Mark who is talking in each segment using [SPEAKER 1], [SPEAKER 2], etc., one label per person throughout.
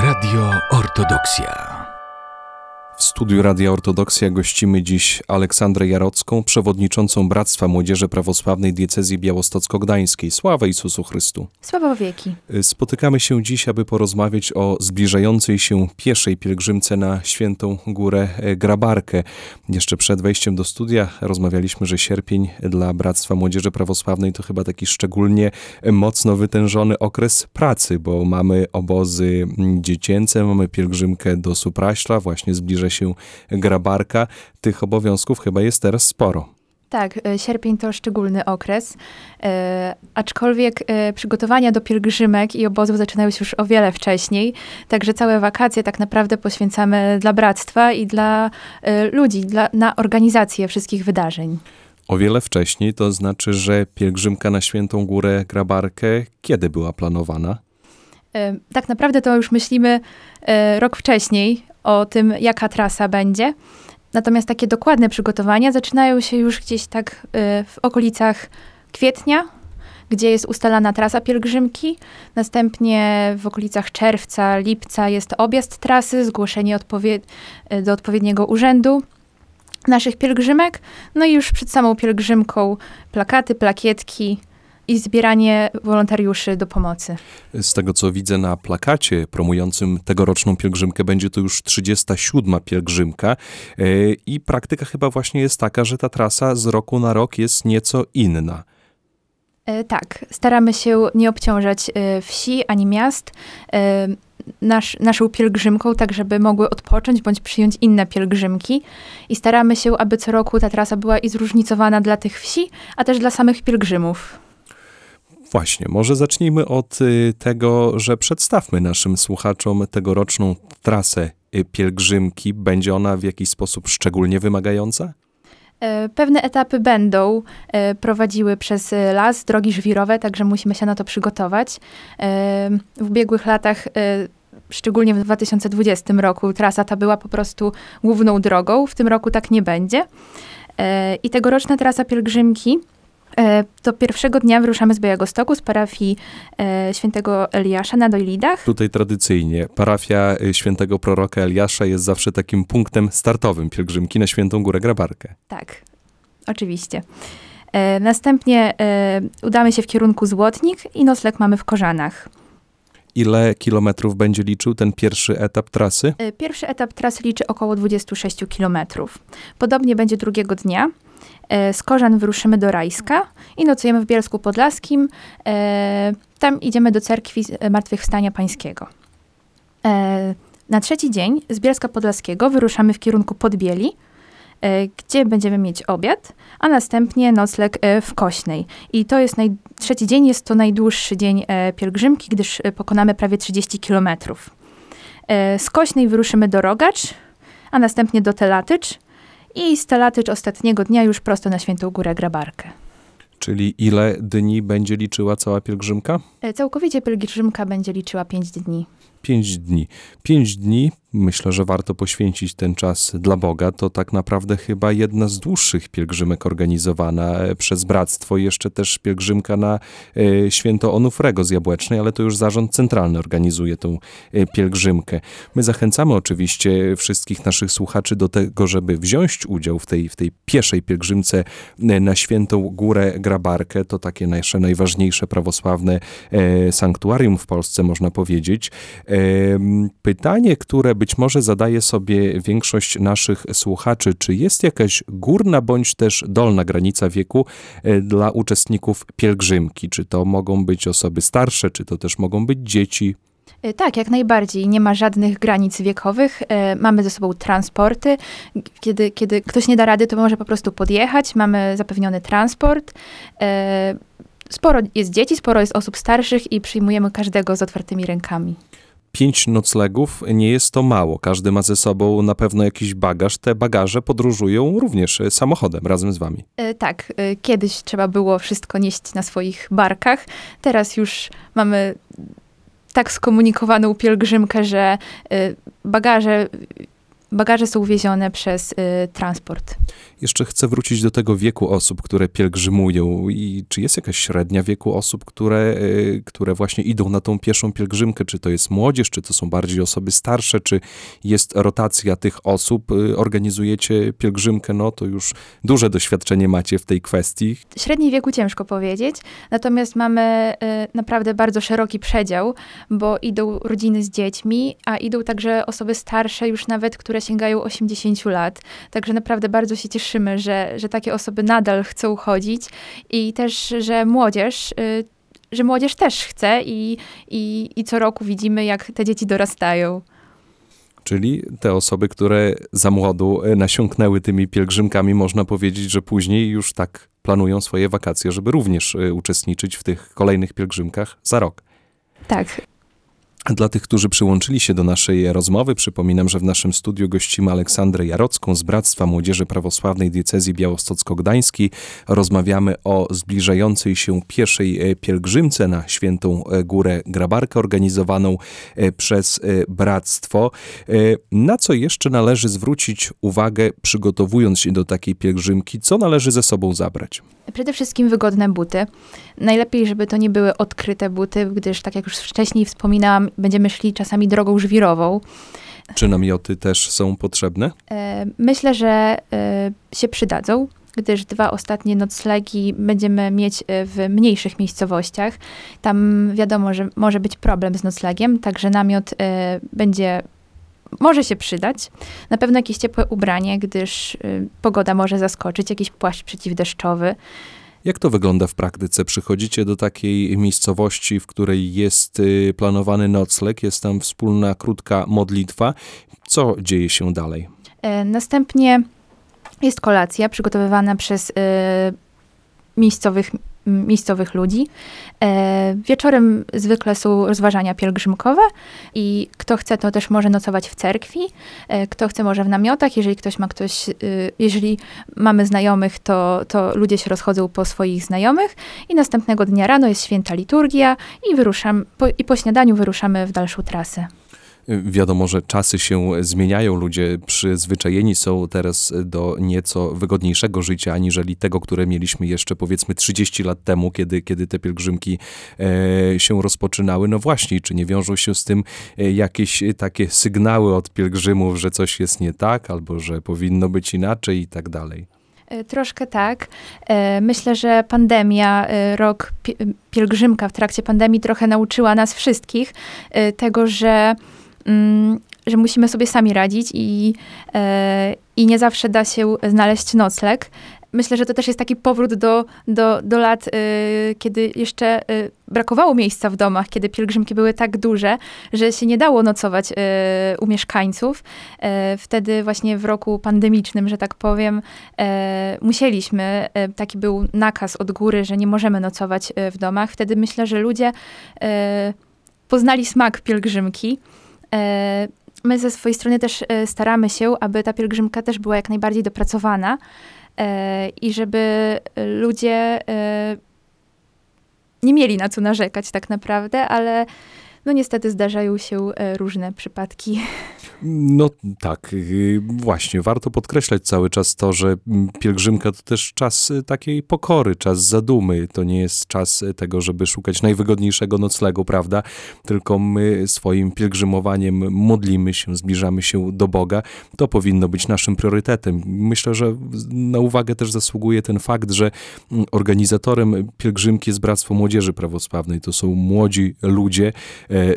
[SPEAKER 1] Radio Ortodoksja. W studiu Radia Ortodoksja gościmy dziś Aleksandrę Jarocką, przewodniczącą Bractwa Młodzieży Prawosławnej Diecezji Białostocko-Gdańskiej. Sława Jezusu Chrystu.
[SPEAKER 2] Sława wieki.
[SPEAKER 1] Spotykamy się dziś, aby porozmawiać o zbliżającej się pieszej pielgrzymce na Świętą Górę Grabarkę. Jeszcze przed wejściem do studia rozmawialiśmy, że sierpień dla Bractwa Młodzieży Prawosławnej to chyba taki szczególnie mocno wytężony okres pracy, bo mamy obozy dziecięce, mamy pielgrzymkę do Supraśla, właśnie zbliża się grabarka. Tych obowiązków chyba jest teraz sporo.
[SPEAKER 2] Tak, e, sierpień to szczególny okres, e, aczkolwiek e, przygotowania do pielgrzymek i obozów zaczynają się już o wiele wcześniej, także całe wakacje tak naprawdę poświęcamy dla bractwa i dla e, ludzi, dla, na organizację wszystkich wydarzeń.
[SPEAKER 1] O wiele wcześniej, to znaczy, że pielgrzymka na Świętą Górę Grabarkę kiedy była planowana?
[SPEAKER 2] E, tak naprawdę to już myślimy e, rok wcześniej o tym, jaka trasa będzie. Natomiast takie dokładne przygotowania zaczynają się już gdzieś tak e, w okolicach kwietnia, gdzie jest ustalana trasa pielgrzymki. Następnie w okolicach czerwca, lipca jest objazd trasy, zgłoszenie e, do odpowiedniego urzędu naszych pielgrzymek. No i już przed samą pielgrzymką plakaty, plakietki i zbieranie wolontariuszy do pomocy.
[SPEAKER 1] Z tego, co widzę na plakacie promującym tegoroczną pielgrzymkę, będzie to już 37. pielgrzymka e, i praktyka chyba właśnie jest taka, że ta trasa z roku na rok jest nieco inna.
[SPEAKER 2] E, Tak, staramy się nie obciążać e, wsi ani miast nasz, naszą pielgrzymką, tak żeby mogły odpocząć bądź przyjąć inne pielgrzymki. I staramy się, aby co roku ta trasa była i zróżnicowana dla tych wsi, a też dla samych pielgrzymów.
[SPEAKER 1] Właśnie, może zacznijmy od y, tego, że przedstawmy naszym słuchaczom tegoroczną trasę y, pielgrzymki. Będzie ona w jakiś sposób szczególnie wymagająca?
[SPEAKER 2] E, Pewne etapy będą e, prowadziły przez e, las, drogi żwirowe, także musimy się na to przygotować. E, W ubiegłych latach, szczególnie w 2020 roku, trasa ta była po prostu główną drogą. W tym roku tak nie będzie. I tegoroczna trasa pielgrzymki to pierwszego dnia wyruszamy z Białegostoku, z parafii e, świętego Eliasza na Dojlidach.
[SPEAKER 1] Tutaj tradycyjnie parafia y, świętego proroka Eliasza jest zawsze takim punktem startowym pielgrzymki na Świętą Górę Grabarkę.
[SPEAKER 2] Tak, oczywiście. E, następnie e, udamy się w kierunku Złotnik i nocleg mamy w Korzanach.
[SPEAKER 1] Ile kilometrów będzie liczył ten pierwszy etap trasy?
[SPEAKER 2] E, Pierwszy etap trasy liczy około 26 km. Podobnie będzie drugiego dnia. E, Z Korzan wyruszymy do Rajska i nocujemy w Bielsku Podlaskim. E, Tam idziemy do cerkwi Martwychwstania Pańskiego. E, Na trzeci dzień z Bielska Podlaskiego wyruszamy w kierunku Podbieli, e, gdzie będziemy mieć obiad, a następnie nocleg e, w Kośnej. I to jest naj... trzeci dzień, jest to najdłuższy dzień e, pielgrzymki, gdyż e, pokonamy prawie 30 kilometrów. E, Z Kośnej wyruszymy do Rogacz, a następnie do Telatycz i z Telatycz ostatniego dnia już prosto na Świętą Górę Grabarkę.
[SPEAKER 1] Czyli ile dni będzie liczyła cała pielgrzymka?
[SPEAKER 2] E, Całkowicie pielgrzymka będzie liczyła 5 dni.
[SPEAKER 1] Pięć dni. Pięć dni, myślę, że warto poświęcić ten czas dla Boga. To tak naprawdę chyba jedna z dłuższych pielgrzymek organizowana e, przez Bractwo. Jeszcze też pielgrzymka na e, święto Onufrego z Jabłecznej, ale to już zarząd centralny organizuje tą e, pielgrzymkę. My zachęcamy oczywiście wszystkich naszych słuchaczy do tego, żeby wziąć udział w tej, w tej pieszej pielgrzymce na świętą Górę Grabarkę. To takie nasze najważniejsze prawosławne sanktuarium w Polsce, można powiedzieć. Pytanie, które być może zadaje sobie większość naszych słuchaczy, czy jest jakaś górna bądź też dolna granica wieku e, dla uczestników pielgrzymki? Czy to mogą być osoby starsze, czy to też mogą być dzieci?
[SPEAKER 2] E, Tak, jak najbardziej. Nie ma żadnych granic wiekowych. E, Mamy ze sobą transporty. Kiedy, kiedy ktoś nie da rady, to może po prostu podjechać. Mamy zapewniony transport. Sporo jest dzieci, sporo jest osób starszych i przyjmujemy każdego z otwartymi rękami.
[SPEAKER 1] Pięć noclegów nie jest to mało. Każdy ma ze sobą na pewno jakiś bagaż. Te bagaże podróżują również e, samochodem razem z wami.
[SPEAKER 2] E, Tak, e, kiedyś trzeba było wszystko nieść na swoich barkach. Teraz już mamy tak skomunikowaną pielgrzymkę, że bagaże bagaże są wiezione przez y, transport.
[SPEAKER 1] Jeszcze chcę wrócić do tego wieku osób, które pielgrzymują. I czy jest jakaś średnia wieku osób, które, y, które właśnie idą na tą pierwszą pielgrzymkę? Czy to jest młodzież, czy to są bardziej osoby starsze, czy jest rotacja tych osób? Y, Organizujecie pielgrzymkę, no to już duże doświadczenie macie w tej kwestii.
[SPEAKER 2] Średniej wieku ciężko powiedzieć, natomiast mamy y, naprawdę bardzo szeroki przedział, bo idą rodziny z dziećmi, a idą także osoby starsze, już nawet, które sięgają 80 lat. Także naprawdę bardzo się cieszymy, że, że takie osoby nadal chcą chodzić i też, że młodzież. y, że młodzież też chce i, i, i co roku widzimy, jak te dzieci dorastają.
[SPEAKER 1] Czyli te osoby, które za młodu y, nasiąknęły tymi pielgrzymkami, można powiedzieć, że później już tak planują swoje wakacje, żeby również y, uczestniczyć w tych kolejnych pielgrzymkach za rok.
[SPEAKER 2] Tak,
[SPEAKER 1] Dla tych, którzy przyłączyli się do naszej rozmowy, przypominam, że w naszym studiu gościmy Aleksandrę Jarocką z Bractwa Młodzieży Prawosławnej Diecezji Białostocko-Gdańskiej. Rozmawiamy o zbliżającej się pierwszej e, pielgrzymce na Świętą e, Górę Grabarkę organizowaną e, przez Bractwo. Na co jeszcze należy zwrócić uwagę, przygotowując się do takiej pielgrzymki? Co należy ze sobą zabrać?
[SPEAKER 2] Przede wszystkim wygodne buty. Najlepiej, żeby to nie były odkryte buty, gdyż, tak jak już wcześniej wspominałam, będziemy szli czasami drogą żwirową.
[SPEAKER 1] Czy namioty też są potrzebne?
[SPEAKER 2] E, Myślę, że e, się przydadzą, gdyż dwa ostatnie noclegi będziemy mieć e, w mniejszych miejscowościach. Tam wiadomo, że może być problem z noclegiem, także namiot będzie. Może się przydać. Na pewno jakieś ciepłe ubranie, gdyż e, pogoda może zaskoczyć, jakiś płaszcz przeciwdeszczowy.
[SPEAKER 1] Jak to wygląda w praktyce? Przychodzicie do takiej miejscowości, w której jest y, planowany nocleg, jest tam wspólna, krótka modlitwa. Co dzieje się dalej?
[SPEAKER 2] E, Następnie jest kolacja przygotowywana przez e, miejscowych, miejscowych ludzi. E, Wieczorem zwykle są rozważania pielgrzymkowe i kto chce, to też może nocować w cerkwi. E, Kto chce, może w namiotach. Jeżeli ktoś ma ktoś, e, jeżeli mamy znajomych, to, to ludzie się rozchodzą po swoich znajomych i następnego dnia rano jest święta liturgia i wyruszam, po, i po śniadaniu wyruszamy w dalszą trasę.
[SPEAKER 1] Wiadomo, że czasy się zmieniają, ludzie przyzwyczajeni są teraz do nieco wygodniejszego życia, aniżeli tego, które mieliśmy jeszcze powiedzmy 30 lat temu, kiedy, kiedy te pielgrzymki e, się rozpoczynały. No właśnie, czy nie wiążą się z tym e, jakieś takie sygnały od pielgrzymów, że coś jest nie tak, albo że powinno być inaczej i tak dalej?
[SPEAKER 2] E, Troszkę tak. Myślę, że pandemia, rok pi- pielgrzymka w trakcie pandemii trochę nauczyła nas wszystkich tego, że, że musimy sobie sami radzić i, e, i nie zawsze da się znaleźć nocleg. Myślę, że to też jest taki powrót do, do, do lat, e, kiedy jeszcze e, brakowało miejsca w domach, kiedy pielgrzymki były tak duże, że się nie dało nocować u mieszkańców. Wtedy właśnie w roku pandemicznym, że tak powiem, musieliśmy, taki był nakaz od góry, że nie możemy nocować w domach. Wtedy myślę, że ludzie poznali smak pielgrzymki. E, my ze swojej strony też e, staramy się, aby ta pielgrzymka też była jak najbardziej dopracowana e, i żeby ludzie nie mieli na co narzekać tak naprawdę, ale no niestety zdarzają się e, różne przypadki.
[SPEAKER 1] No tak, yy, właśnie. Warto podkreślać cały czas to, że mm, pielgrzymka to też czas y, takiej pokory, czas zadumy. To nie jest czas y, tego, żeby szukać najwygodniejszego noclegu, prawda? Tylko my swoim pielgrzymowaniem modlimy się, zbliżamy się do Boga. To powinno być naszym priorytetem. Myślę, że na uwagę też zasługuje ten fakt, że mm, organizatorem pielgrzymki jest Bractwo Młodzieży Prawosławnej. To są młodzi ludzie,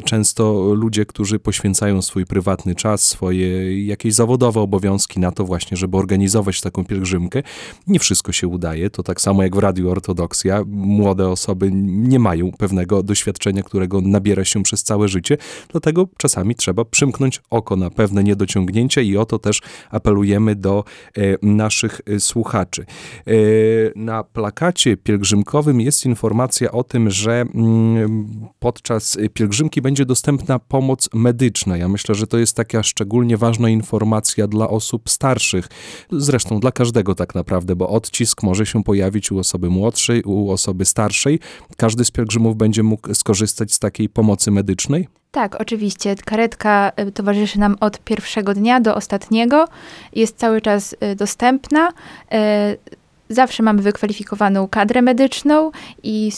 [SPEAKER 1] często ludzie, którzy poświęcają swój prywatny czas, swoje jakieś zawodowe obowiązki na to właśnie, żeby organizować taką pielgrzymkę. Nie wszystko się udaje. To tak samo jak w Radiu Ortodoksja. Młode osoby nie mają pewnego doświadczenia, którego nabiera się przez całe życie. Dlatego czasami trzeba przymknąć oko na pewne niedociągnięcia i o to też apelujemy do e, naszych e, słuchaczy. E, na plakacie pielgrzymkowym jest informacja o tym, że mm, podczas pielgrzymki będzie dostępna pomoc medyczna. Ja myślę, że to jest taka szczególnie ważna informacja dla osób starszych. Zresztą dla każdego tak naprawdę, bo odcisk może się pojawić u osoby młodszej, u osoby starszej. Każdy z pielgrzymów będzie mógł skorzystać z takiej pomocy medycznej.
[SPEAKER 2] Tak, oczywiście. Karetka y, towarzyszy nam od pierwszego dnia do ostatniego. Jest cały czas y, dostępna. Zawsze mamy wykwalifikowaną kadrę medyczną i,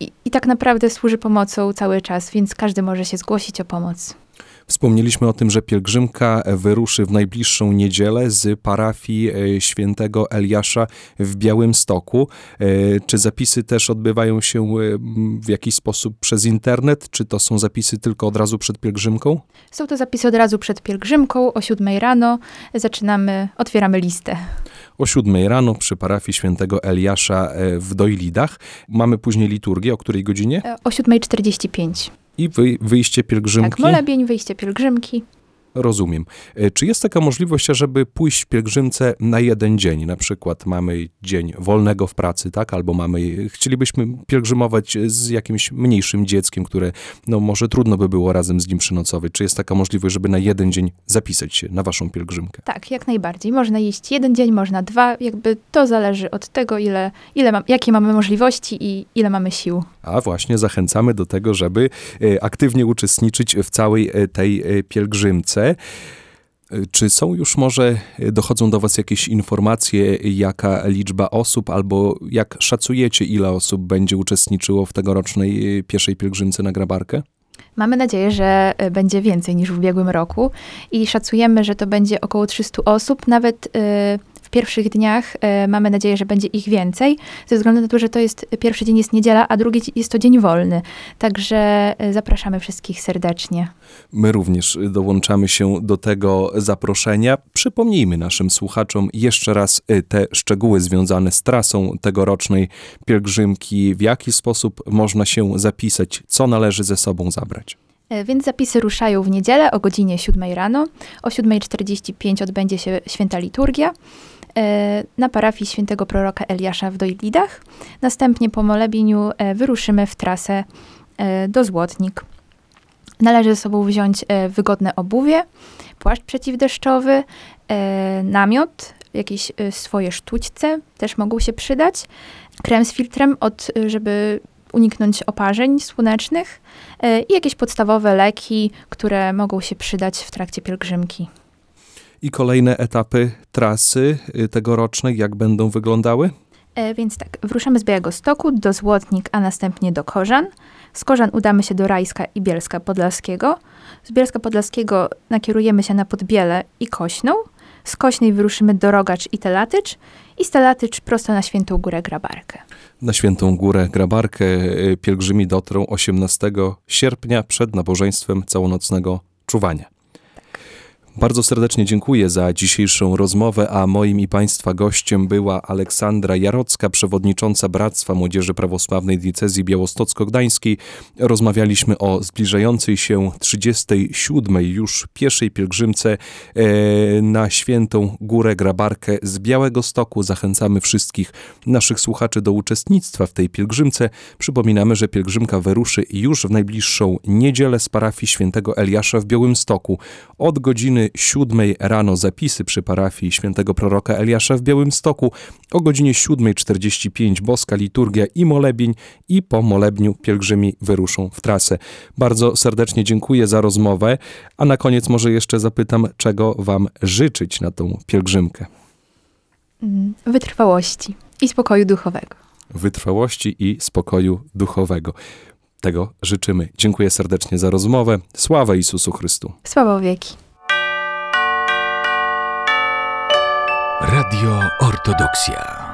[SPEAKER 2] i, i tak naprawdę służy pomocą cały czas, więc każdy może się zgłosić o pomoc.
[SPEAKER 1] Wspomnieliśmy o tym, że pielgrzymka wyruszy w najbliższą niedzielę z parafii e, świętego Eliasza w Białymstoku. E, Czy zapisy też odbywają się e, w jakiś sposób przez internet, czy to są zapisy tylko od razu przed pielgrzymką?
[SPEAKER 2] Są to zapisy od razu przed pielgrzymką o 7 rano. Zaczynamy, otwieramy listę.
[SPEAKER 1] O 7 rano przy parafii świętego Eliasza e, w Dojlidach. Mamy później liturgię, o której godzinie?
[SPEAKER 2] E, O 7.45.
[SPEAKER 1] I wy, wyjście pielgrzymki.
[SPEAKER 2] Tak, molebień, wyjście pielgrzymki.
[SPEAKER 1] Rozumiem. E, Czy jest taka możliwość, żeby pójść w pielgrzymce na jeden dzień? Na przykład mamy dzień wolnego w pracy, tak? Albo mamy, chcielibyśmy pielgrzymować z jakimś mniejszym dzieckiem, które no może trudno by było razem z nim przynocować. Czy jest taka możliwość, żeby na jeden dzień zapisać się na waszą pielgrzymkę?
[SPEAKER 2] Tak, jak najbardziej. Można iść jeden dzień, można dwa. Jakby to zależy od tego, ile, ile mam, jakie mamy możliwości i ile mamy sił.
[SPEAKER 1] A właśnie zachęcamy do tego, żeby e, aktywnie uczestniczyć w całej e, tej e, pielgrzymce. Czy są już może, dochodzą do Was jakieś informacje, jaka liczba osób, albo jak szacujecie, ile osób będzie uczestniczyło w tegorocznej pierwszej pielgrzymce na Grabarkę?
[SPEAKER 2] Mamy nadzieję, że będzie więcej niż w ubiegłym roku i szacujemy, że to będzie około 300 osób. Nawet w pierwszych dniach e, mamy nadzieję, że będzie ich więcej, ze względu na to, że to jest pierwszy dzień jest niedziela, a drugi jest to dzień wolny. Także e, zapraszamy wszystkich serdecznie.
[SPEAKER 1] My również dołączamy się do tego zaproszenia. Przypomnijmy naszym słuchaczom jeszcze raz e, te szczegóły związane z trasą tegorocznej pielgrzymki, w jaki sposób można się zapisać, co należy ze sobą zabrać.
[SPEAKER 2] Więc zapisy ruszają w niedzielę o godzinie 7 rano. O 7.45 odbędzie się święta liturgia na parafii świętego proroka Eliasza w Dojlidach. Następnie po molebieniu e, wyruszymy w trasę e, do Złotnik. Należy ze sobą wziąć e, wygodne obuwie, płaszcz przeciwdeszczowy, e, namiot, jakieś e, swoje sztućce też mogą się przydać, krem z filtrem, od, e, żeby uniknąć oparzeń słonecznych e, i jakieś podstawowe leki, które mogą się przydać w trakcie pielgrzymki.
[SPEAKER 1] I kolejne etapy trasy y, tegorocznej, jak będą wyglądały?
[SPEAKER 2] E, Więc tak, wruszamy z Białego Stoku do Złotnik, a następnie do Korzan. Z Korzan udamy się do Rajska i Bielska Podlaskiego. Z Bielska Podlaskiego nakierujemy się na Podbiele i Kośną. Z Kośnej wyruszymy do Rogacz i Telatycz i z Telatycz prosto na Świętą Górę Grabarkę.
[SPEAKER 1] Na Świętą Górę Grabarkę y, pielgrzymi dotrą 18 sierpnia przed nabożeństwem całonocnego czuwania. Bardzo serdecznie dziękuję za dzisiejszą rozmowę, a moim i Państwa gościem była Aleksandra Jarocka, przewodnicząca Bractwa Młodzieży Prawosławnej Diecezji Białostocko-Gdańskiej. Rozmawialiśmy o zbliżającej się 37. już pieszej pielgrzymce e, na Świętą Górę Grabarkę z Białego Stoku. Zachęcamy wszystkich naszych słuchaczy do uczestnictwa w tej pielgrzymce. Przypominamy, że pielgrzymka wyruszy już w najbliższą niedzielę z parafii świętego Eliasza w Białymstoku. Od godziny 7 rano zapisy przy parafii świętego proroka Eliasza w Białymstoku. O godzinie 7.45 boska liturgia i molebień i po molebniu pielgrzymi wyruszą w trasę. Bardzo serdecznie dziękuję za rozmowę, a na koniec może jeszcze zapytam, czego Wam życzyć na tą pielgrzymkę.
[SPEAKER 2] Mm, Wytrwałości i spokoju duchowego.
[SPEAKER 1] wytrwałości i spokoju duchowego. Tego życzymy. Dziękuję serdecznie za rozmowę. Sława Jezusu Chrystu.
[SPEAKER 2] Sława wieki.
[SPEAKER 3] Radio Ortodoksja.